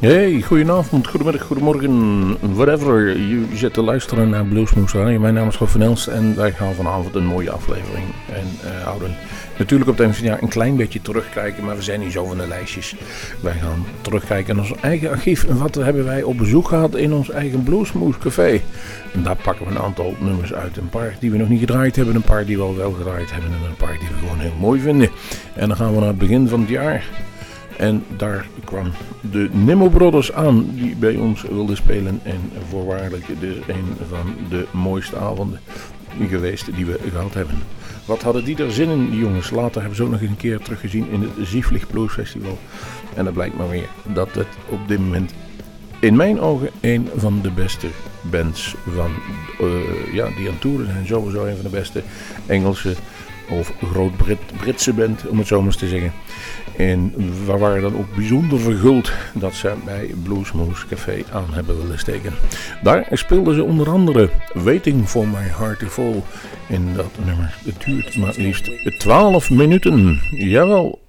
Hey, goedenavond, goedemiddag, goedemorgen, whatever. Je zit te luisteren naar Bluesmoose Radio. Mijn naam is Rob van Elst en wij gaan vanavond een mooie aflevering en, uh, houden. Natuurlijk op het ja, een klein beetje terugkijken, maar we zijn niet zo van de lijstjes. Wij gaan terugkijken naar ons eigen archief. En wat hebben wij op bezoek gehad in ons eigen Bluesmoose Café? En daar pakken we een aantal nummers uit. Een paar die we nog niet gedraaid hebben, een paar die we al wel gedraaid hebben en een paar die we gewoon heel mooi vinden. En dan gaan we naar het begin van het jaar. En daar kwam de Nemo Brothers aan die bij ons wilden spelen. En voorwaardelijk de, een van de mooiste avonden geweest die we gehad hebben. Wat hadden die er zin in, die jongens? Later hebben ze ook nog een keer teruggezien in het Zieflig Blues Festival. En dat blijkt maar weer dat het op dit moment in mijn ogen een van de beste bands van, uh, ja, die aan toeren zijn. Sowieso een van de beste Engelse of groot-Britse band, om het zo maar eens te zeggen. En we waren dan ook bijzonder verguld dat ze bij Bluesmoose Café aan hebben willen steken. Daar speelden ze onder andere Waiting for My Heart to Fall. En dat nummer het duurt maar liefst 12 minuten. Jawel,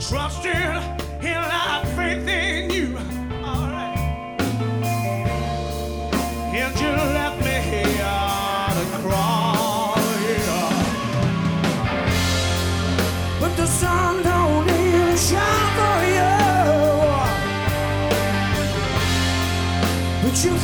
trusting in faith in you. think And you left me here to. But the sun don't even shine for you. But you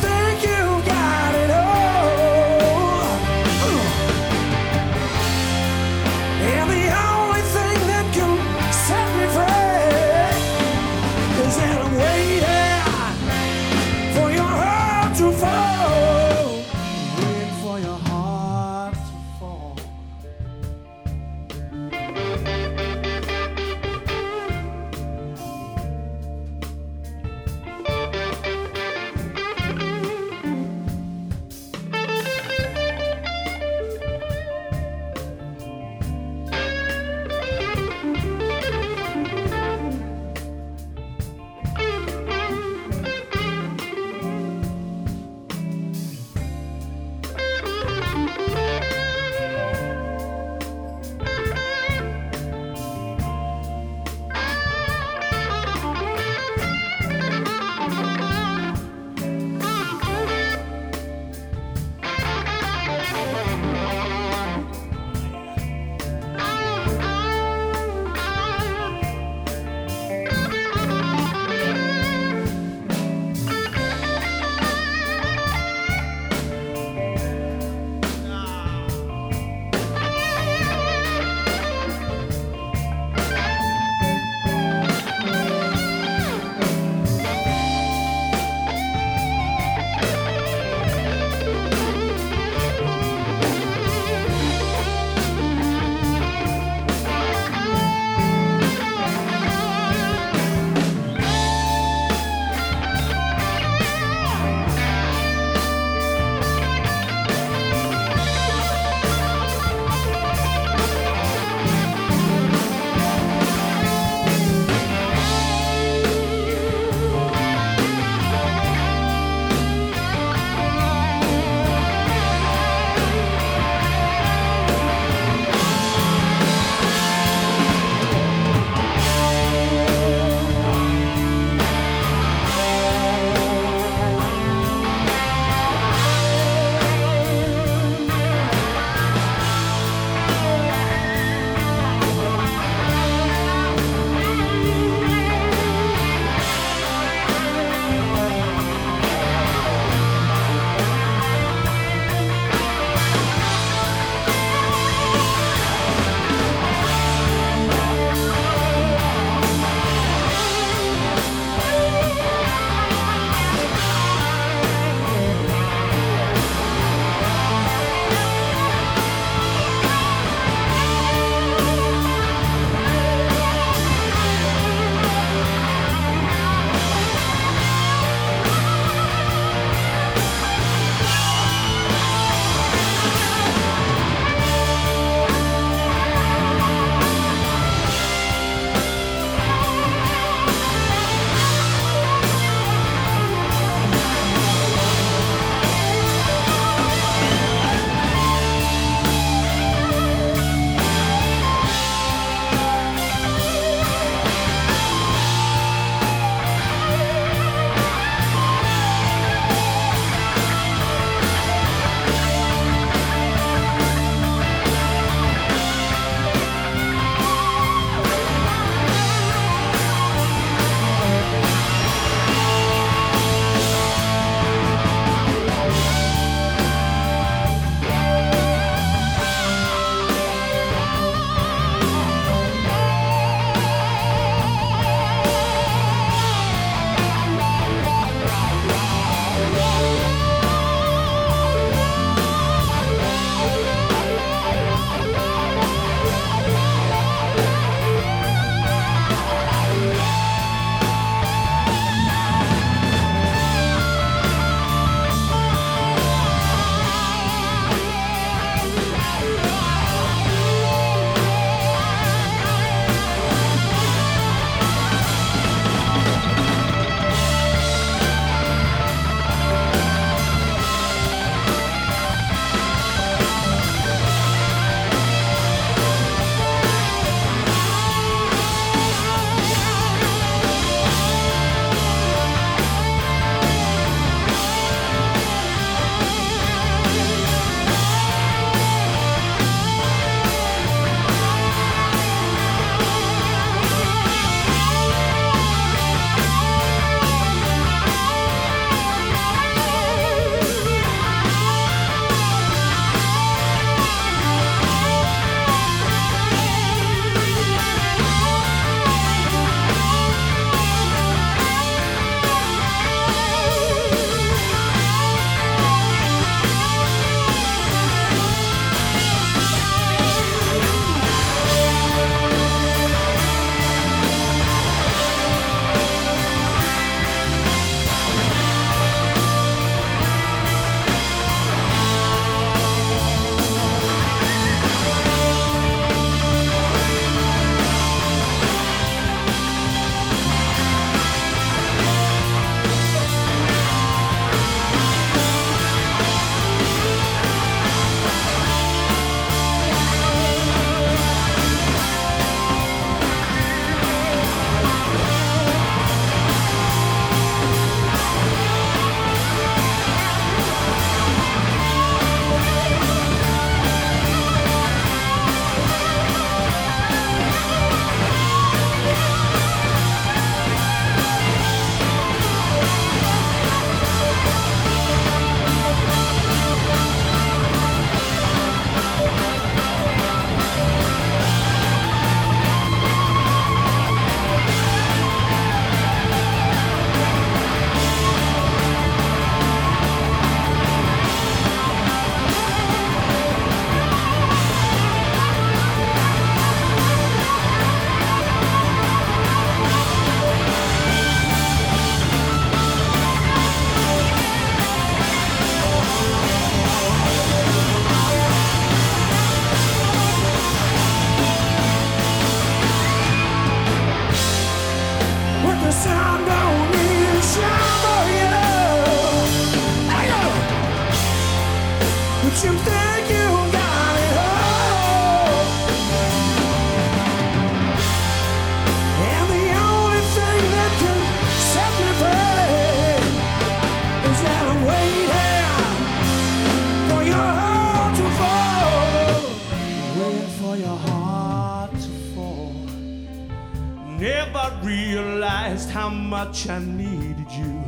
how much I needed you.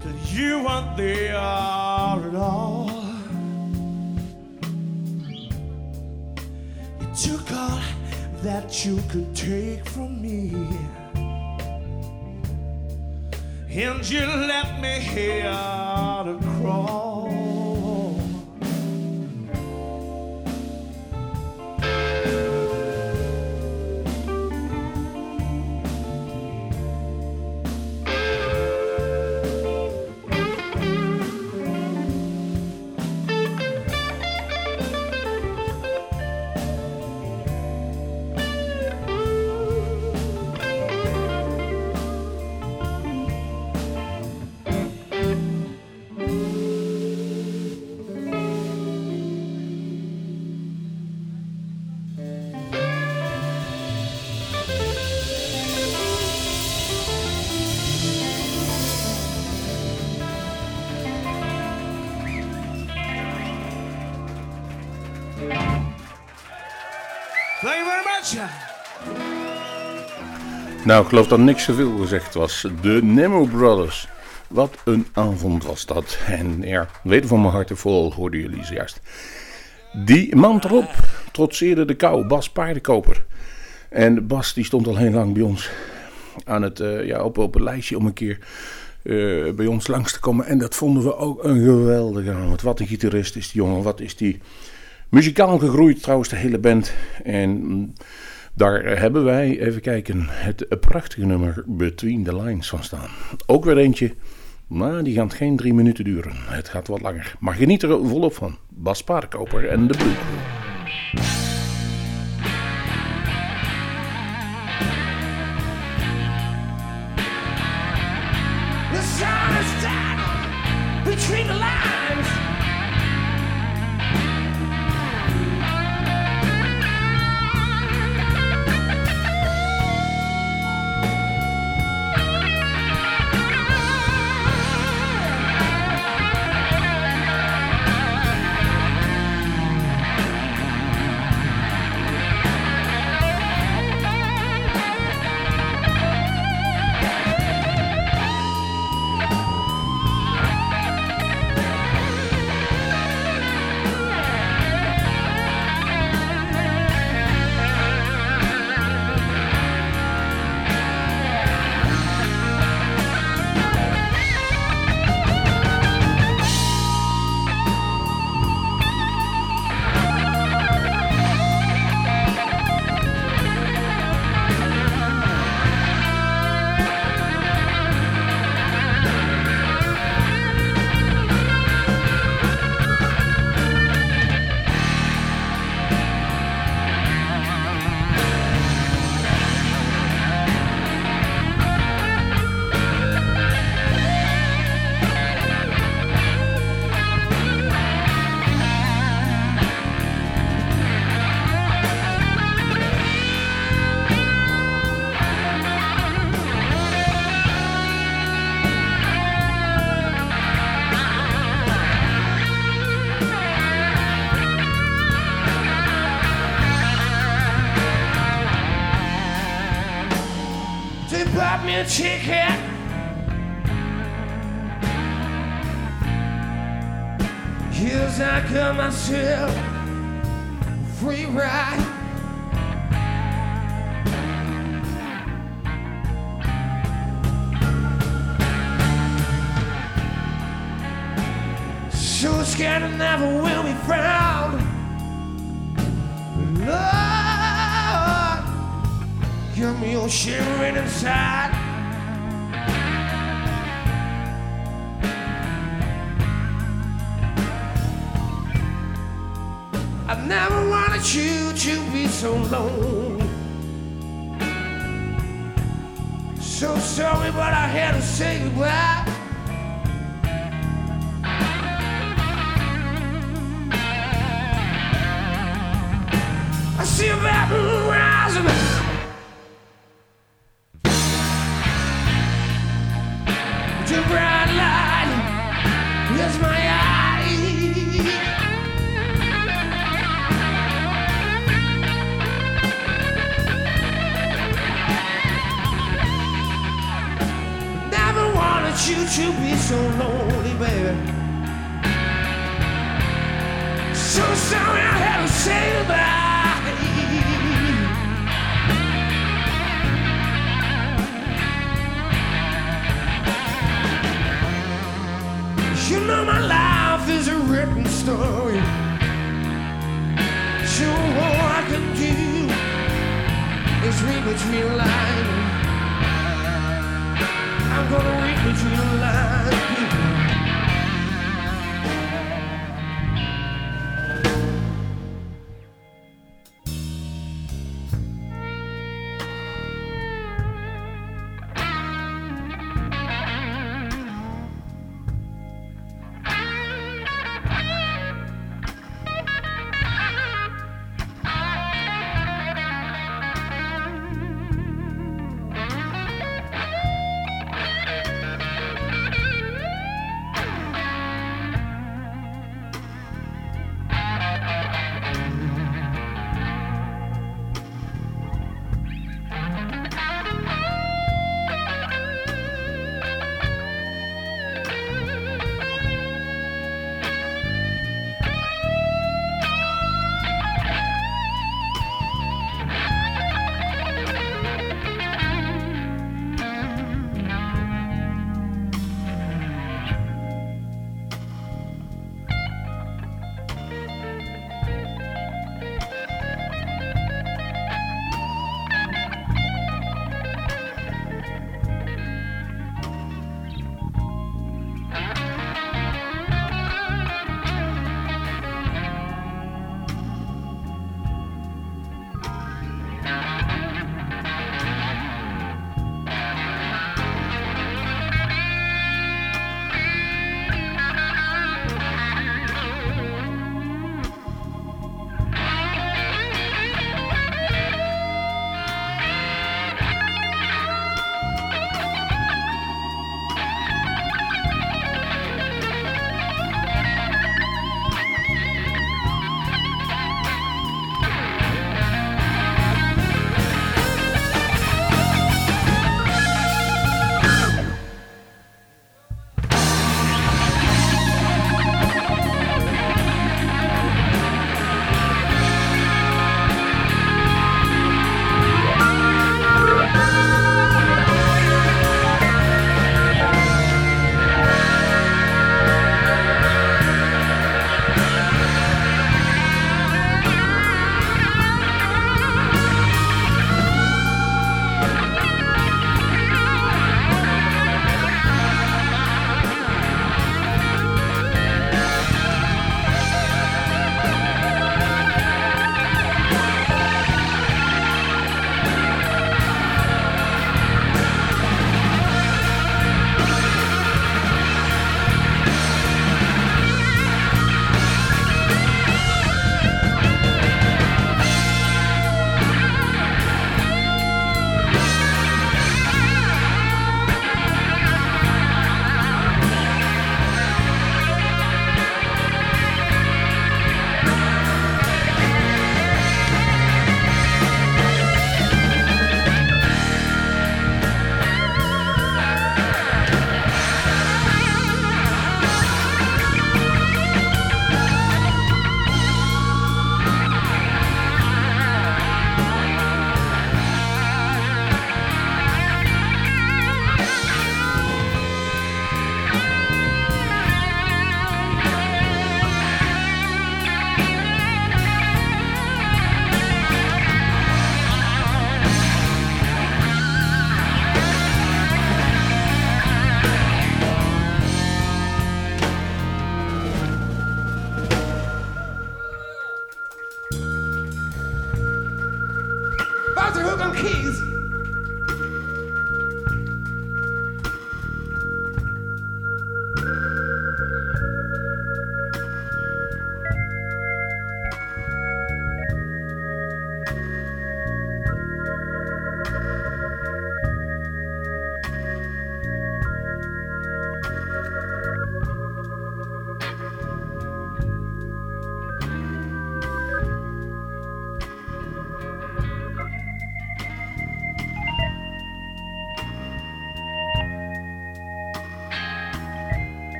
Till you weren't there at all. You took all that you could take from me. And you left me here to crawl. Nou, ik geloof dat niks zoveel gezegd was. De Nemo Brothers. Wat een avond was dat. En ja, weten van mijn hart vol, hoorden jullie zojuist. Die man erop trotseerde de kou, Bas Paardenkoper. En Bas die stond al heel lang bij ons aan het, uh, ja, op, op het lijstje om een keer uh, bij ons langs te komen. En dat vonden we ook een geweldige avond. Wat een gitarist is die jongen, wat is die muzikaal gegroeid trouwens, de hele band. En daar hebben wij, even kijken, het prachtige nummer Between the Lines van staan. Ook weer eentje, maar die gaat geen drie minuten duren. Het gaat wat langer. Maar geniet er volop van. Bas Paarkoper en de Blue alone. So me what I had to say goodbye. Had to say goodbye. You know my life is a written story. All I can do is read between the lines. I'm gonna read between the lines.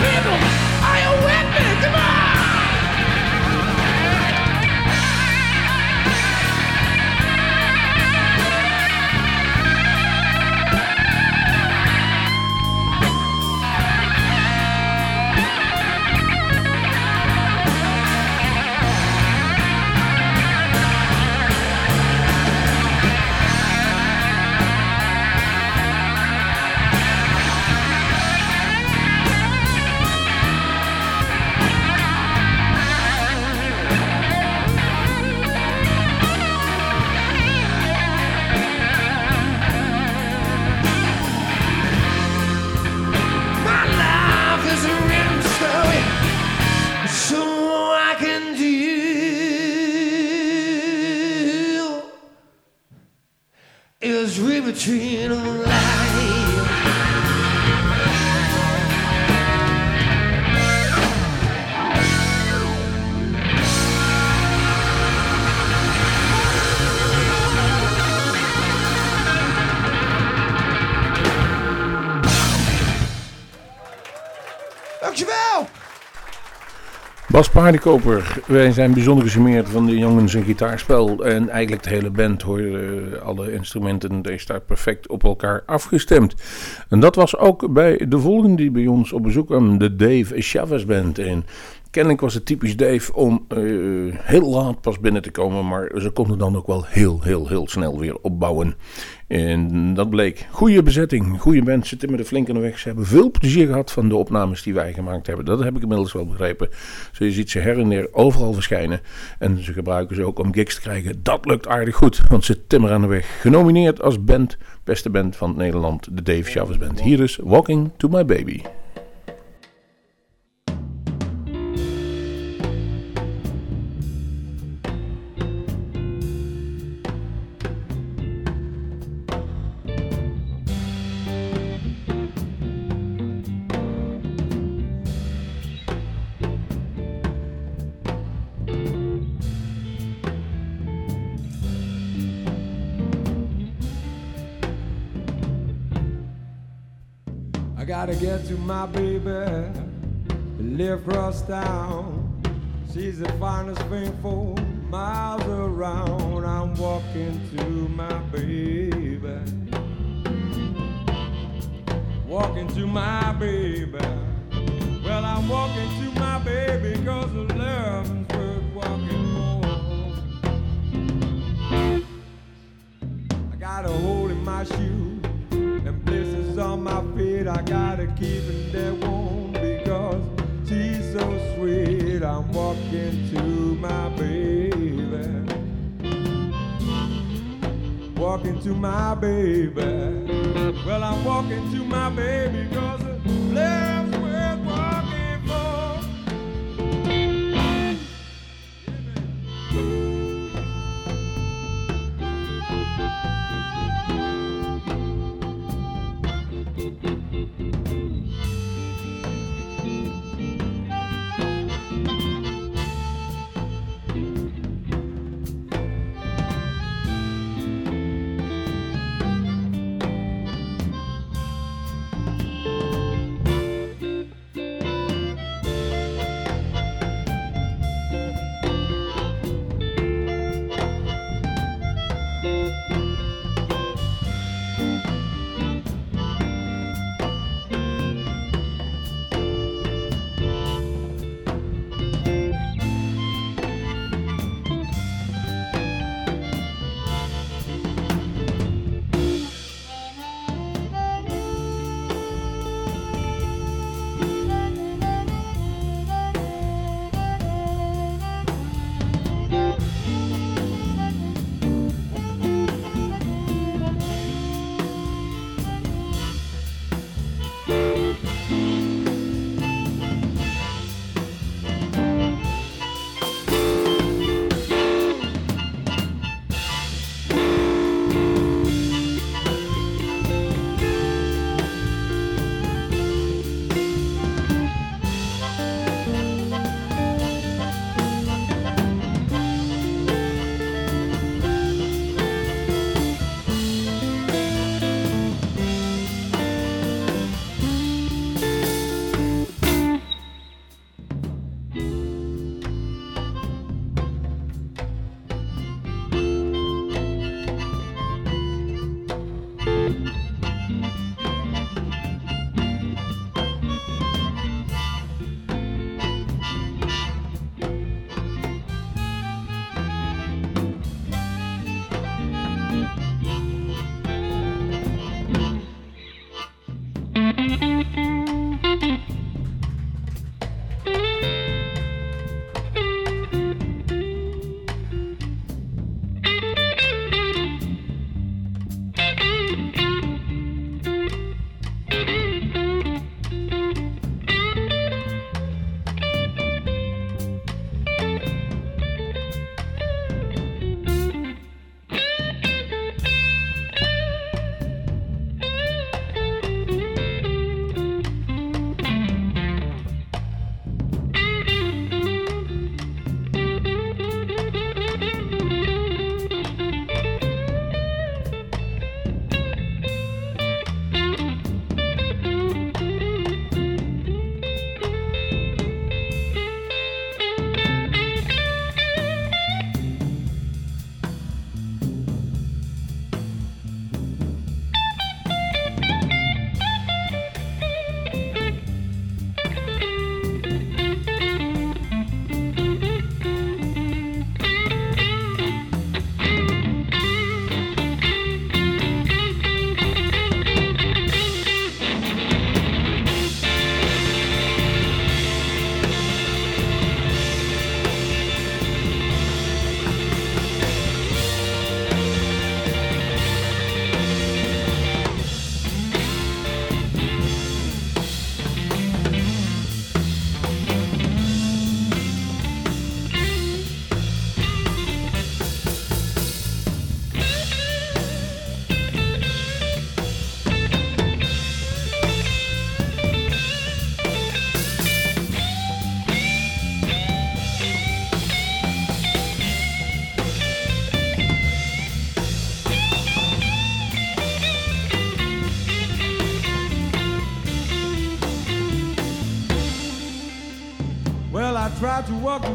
people. I am weapon. Come on. Paardenkoper, wij zijn bijzonder gesummeerd van de jongens en gitaarspel. En eigenlijk de hele band hoor, uh, alle instrumenten, deze staat perfect op elkaar afgestemd. En dat was ook bij de volgende die bij ons op bezoek kwam, de Dave Chavez Band. En Kennelijk was het typisch Dave om uh, heel laat pas binnen te komen, maar ze konden dan ook wel heel, heel, heel snel weer opbouwen. En dat bleek. Goede bezetting, goede band, ze timmerden flink aan de weg. Ze hebben veel plezier gehad van de opnames die wij gemaakt hebben. Dat heb ik inmiddels wel begrepen. Zo je ziet ze her en der overal verschijnen. En ze gebruiken ze ook om gigs te krijgen. Dat lukt aardig goed, want ze timmeren aan de weg. Genomineerd als band, beste band van Nederland, de Dave Chavez Band. Hier is Walking to My Baby. My baby, live across town. She's the finest thing for miles around. I'm walking to my baby, walking to my baby. Well, I'm walking to my baby cause the love's worth walking for. I got a hole in my shoe my feet. I gotta keep it there warm because she's so sweet. I'm walking to my baby, walking to my baby. Well, I'm walking to my baby because love's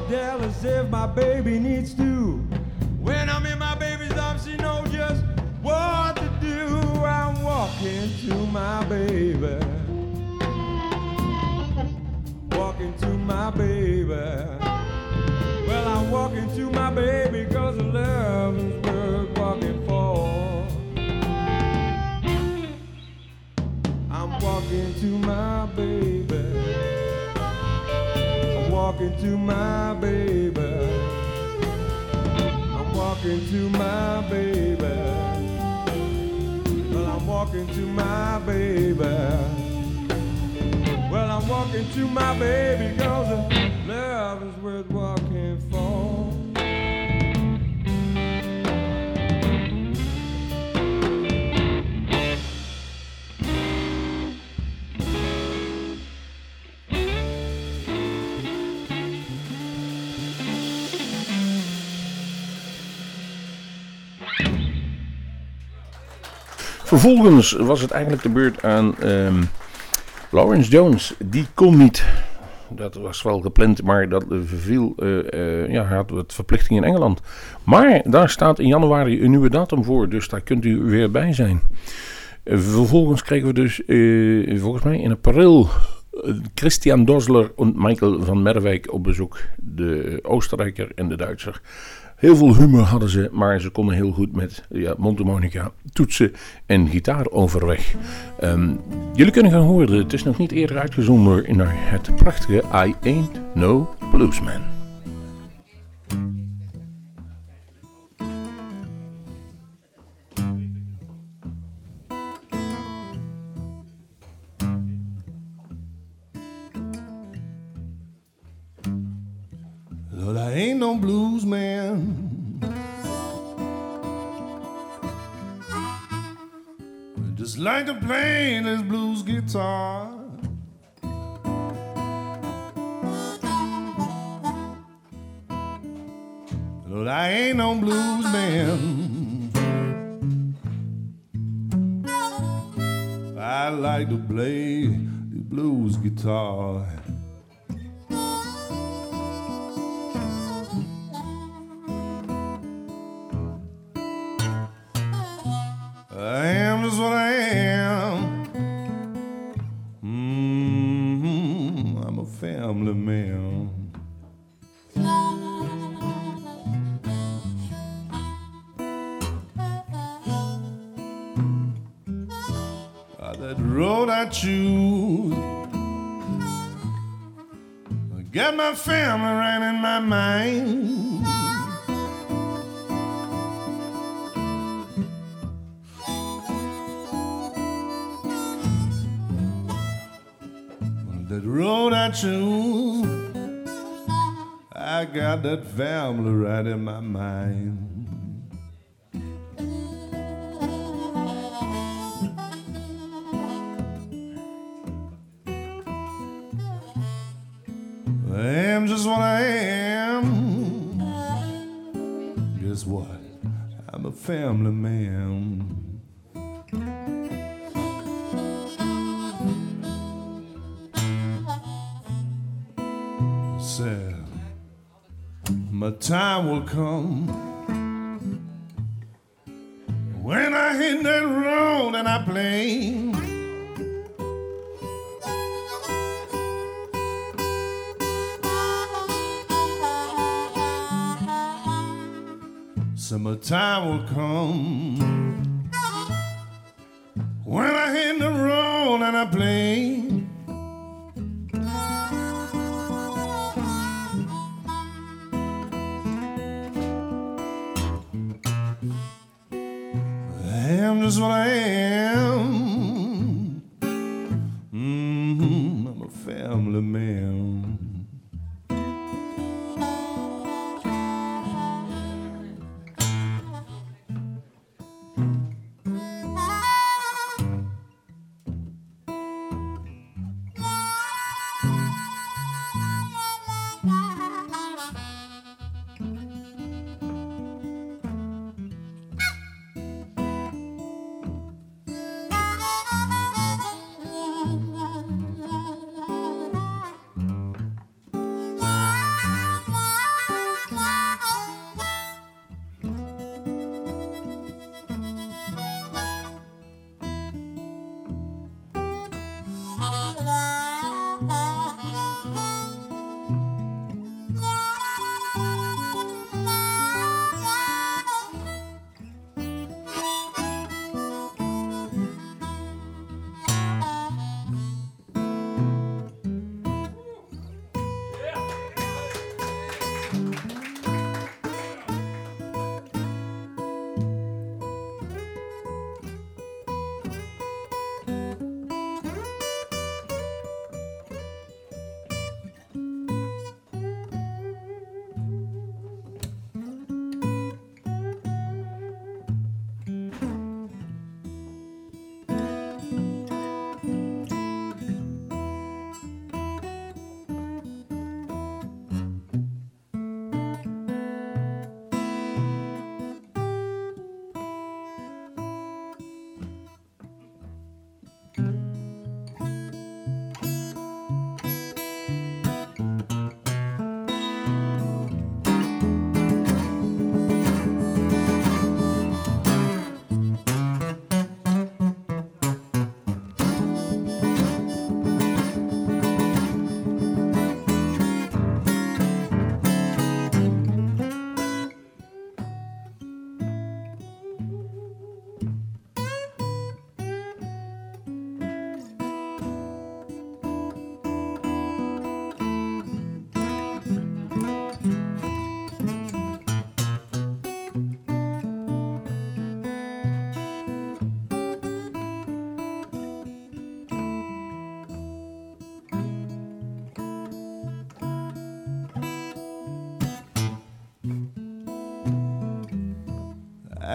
Dallas if my baby needs to. When I'm in my baby's arms, she knows just what to do. I'm walking to my baby. Walking to my baby. Well, I'm walking to my baby cause love walking to my baby. I'm walking to my baby. Well, I'm walking to my baby. Well, I'm walking to my baby cause Vervolgens was het eigenlijk de beurt aan ehm, Lawrence Jones. Die kon niet. Dat was wel gepland, maar dat verviel. eh, eh, ja, had wat verplichtingen in Engeland. Maar daar staat in januari een nieuwe datum voor, dus daar kunt u weer bij zijn. Eh, vervolgens kregen we dus, volgens mij in april, Christian Dosler en Michael van Merwijk op bezoek. De Oostenrijker en de Duitser. Heel veel humor hadden ze, maar ze konden heel goed met ja, mondharmonica, toetsen en gitaar overweg. Ehm, jullie kunnen gaan horen, het is nog niet eerder uitgezonden naar het prachtige I Ain't No Bluesman. Ain't no blues man. Just like to play this blues guitar. Lord, I ain't no blues man. I like to play the blues guitar. I am just what I am. Mm, I'm a family man. That road I choose. I got my family right in my mind. I I got that family right in my mind. I am just what I am. Guess what? I'm a family man. Time will come when I hit that road and I play. Summertime will come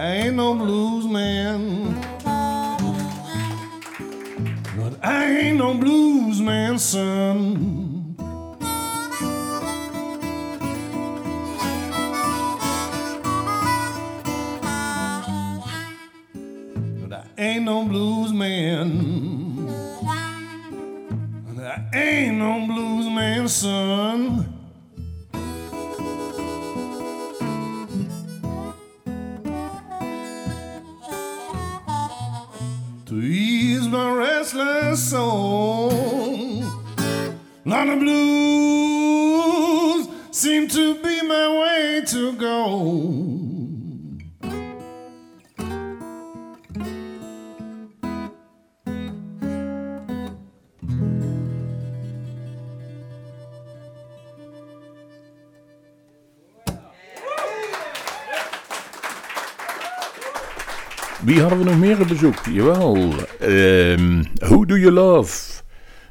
I ain't no blues man. But I ain't no blues man, son. Hadden we nog meer op bezoek? Jawel. ehm Who Do You Love?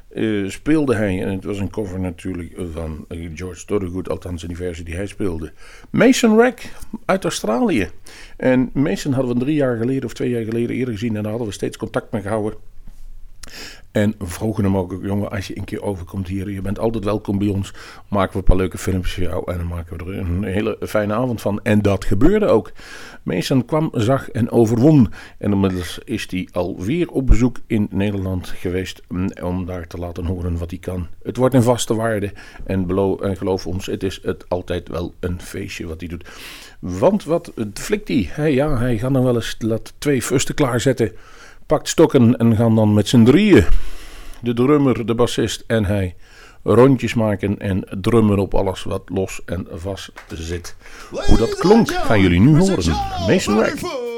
eh, speelde hij, en het was een cover natuurlijk van George Thorogood, althans in die versie die hij speelde. Mason Rack uit Australië. En Mason hadden we drie jaar geleden of twee jaar geleden eerder gezien en daar hadden we steeds contact mee gehouden. En vroegen hem ook, jongen, als je een keer overkomt hier, je bent altijd welkom bij ons. Maken we een paar leuke filmpjes voor jou en dan maken we er een hele fijne avond van. En dat gebeurde ook. Mason kwam, zag en overwon. En inmiddels is hij alweer op bezoek in Nederland geweest mm, om daar te laten horen wat hij kan. Het wordt een vaste waarde en, geloof ons, het is het altijd wel een feestje wat hij doet. Want wat flikt hij? Ja, hij gaat dan wel eens laat twee fusten klaarzetten pakt stokken en gaan dan met z'n drieën, de drummer, de bassist en hij, rondjes maken en drummen op alles wat los en vast zit. Hoe dat klonk gaan jullie nu horen. Mason Rack.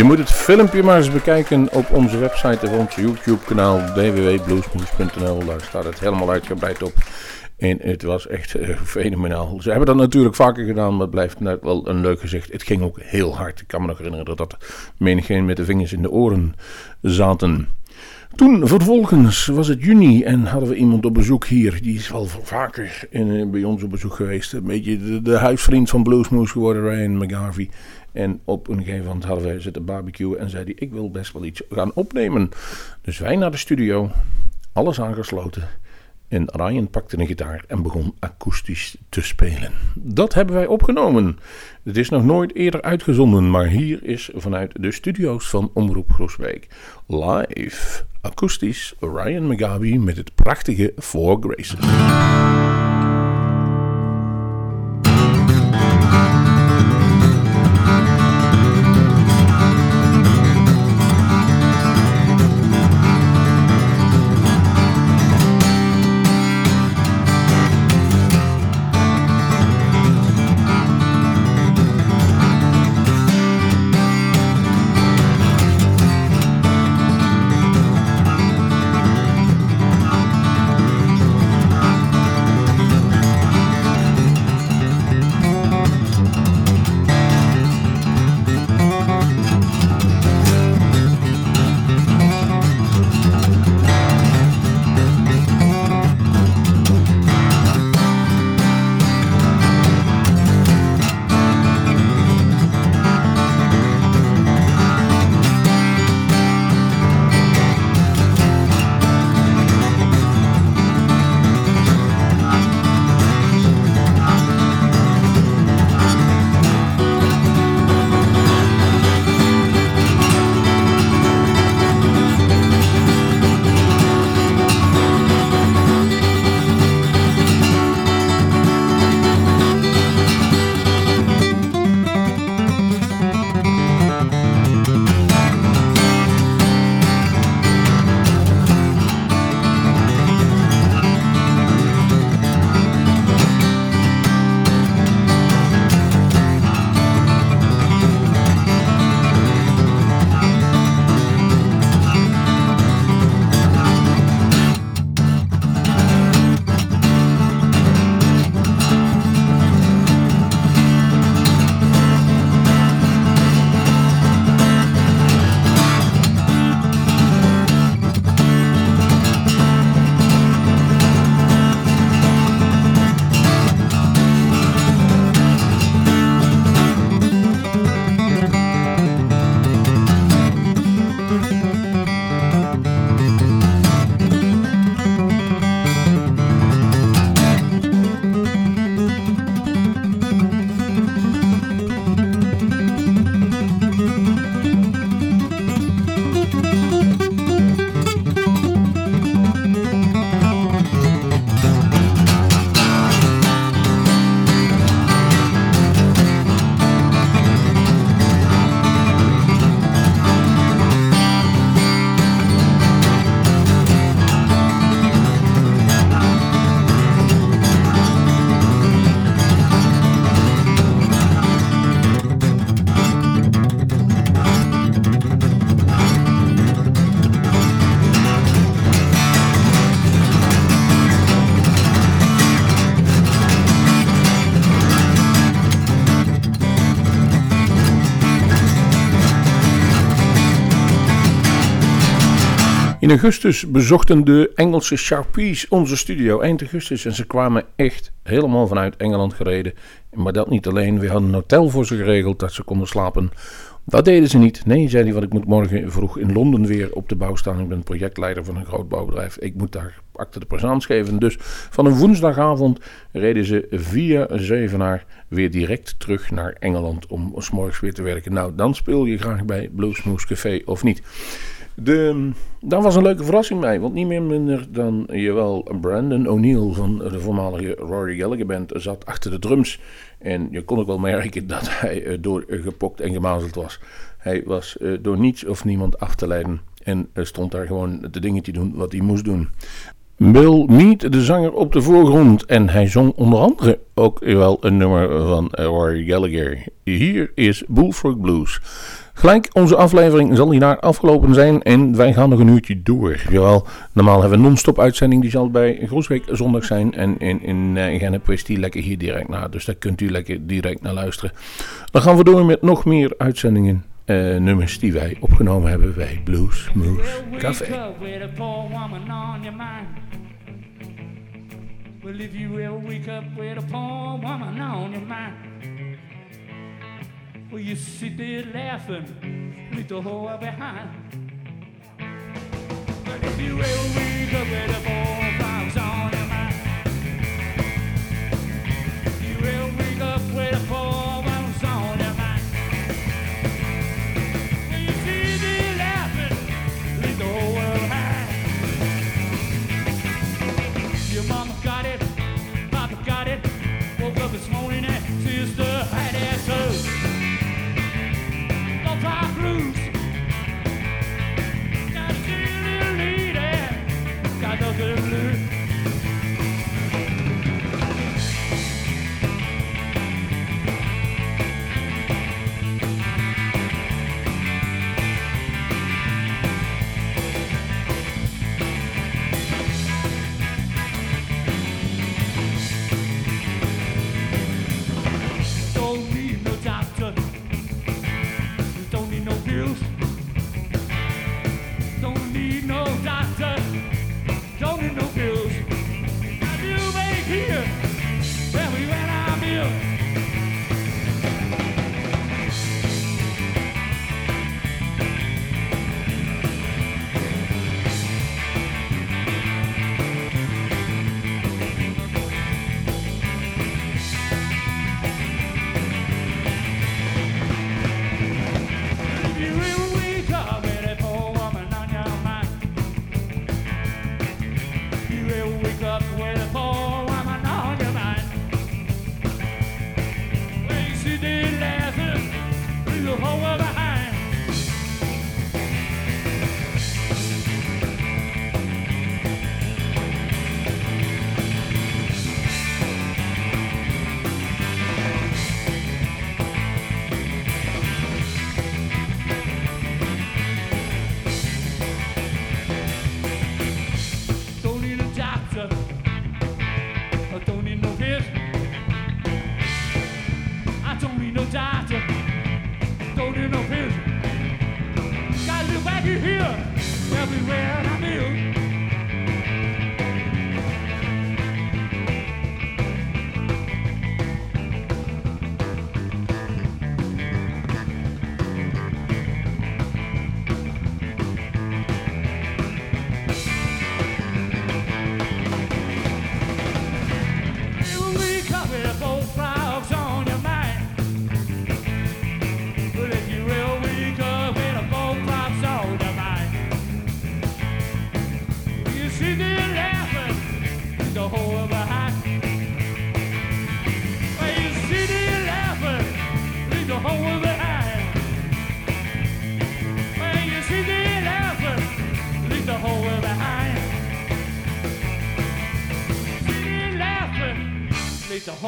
Je moet het filmpje maar eens bekijken op onze website of ons YouTube kanaal www.bluesmoes.nl. Daar staat het helemaal uitgebreid op. En het was echt uh, fenomenaal. Ze hebben dat natuurlijk vaker gedaan, maar het blijft net wel een leuk gezicht. Het ging ook heel hard. Ik kan me nog herinneren dat menigeen met de vingers in de oren zaten. Toen vervolgens was het juni en hadden we iemand op bezoek hier. Die is wel vaker in, eh, bij ons op bezoek geweest. Een beetje de, de huisvriend van Bluesmoose geworden, Ryan McGarvey. En op een gegeven moment hadden wij zitten barbecue en zei hij: Ik wil best wel iets gaan opnemen. Dus wij naar de studio, alles aangesloten. En Ryan pakte een gitaar en begon akoestisch te spelen. Dat hebben wij opgenomen. Het is nog nooit eerder uitgezonden, maar hier is vanuit de studio's van Omroep Groesbeek live akoestisch Ryan Mugabe met het prachtige Four Graces. In augustus bezochten de Engelse Sharpies onze studio eind augustus en ze kwamen echt helemaal vanuit Engeland gereden. Maar dat niet alleen, we hadden een hotel voor ze geregeld dat ze konden slapen. Dat deden ze niet. Nee, zei hij, want ik moet morgen vroeg in Londen weer op de bouw staan. Ik ben projectleider van een groot bouwbedrijf. Ik moet daar acte de présence geven. Dus van een woensdagavond reden ze via Zevenaar weer direct terug naar Engeland om s'morgens weer te werken. Nou, dan speel je graag bij Bluesmoose Café of niet. De, was een leuke verrassing bij, want niet meer minder dan jawel Brandon O'Neill van de voormalige Rory Gallagher band zat achter de drums. En je kon ook wel merken dat hij uh, door gepokt en gemazeld was. Hij was uh, door niets of niemand af te leiden en uh, stond daar gewoon de dingen te doen wat hij moest doen. Bill Mead, de zanger, op de voorgrond. En hij zong onder andere ook wel een nummer van Rory Gallagher. Hier is Bullfrog Blues. Gelijk, onze aflevering zal hierna afgelopen zijn en wij gaan nog een uurtje door. Jawel, normaal hebben we een non-stop uitzending, die zal bij Groesbeek zondag zijn. En in, in, in Gennep is die lekker hier direct naar, dus daar kunt u lekker direct naar luisteren. Dan gaan we door met nog meer uitzendingen. Uh, nummers die wij opgenomen hebben bij Blues Moose Café. Well, if you ever wake up with a poor woman on your mind, Well, you sit there laughing with the whore behind. But if you ever wake up the a whole world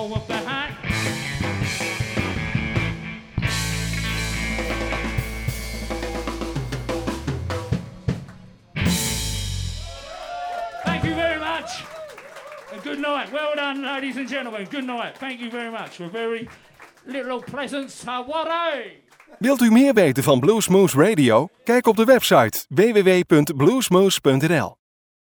behind. Thank you very much. And good night. Well done, ladies and gentlemen. Good night. Thank you very much for very little pleasant. Wilt u meer weten van Bluesmoose Radio? Kijk op de website www.bluesmoose.nl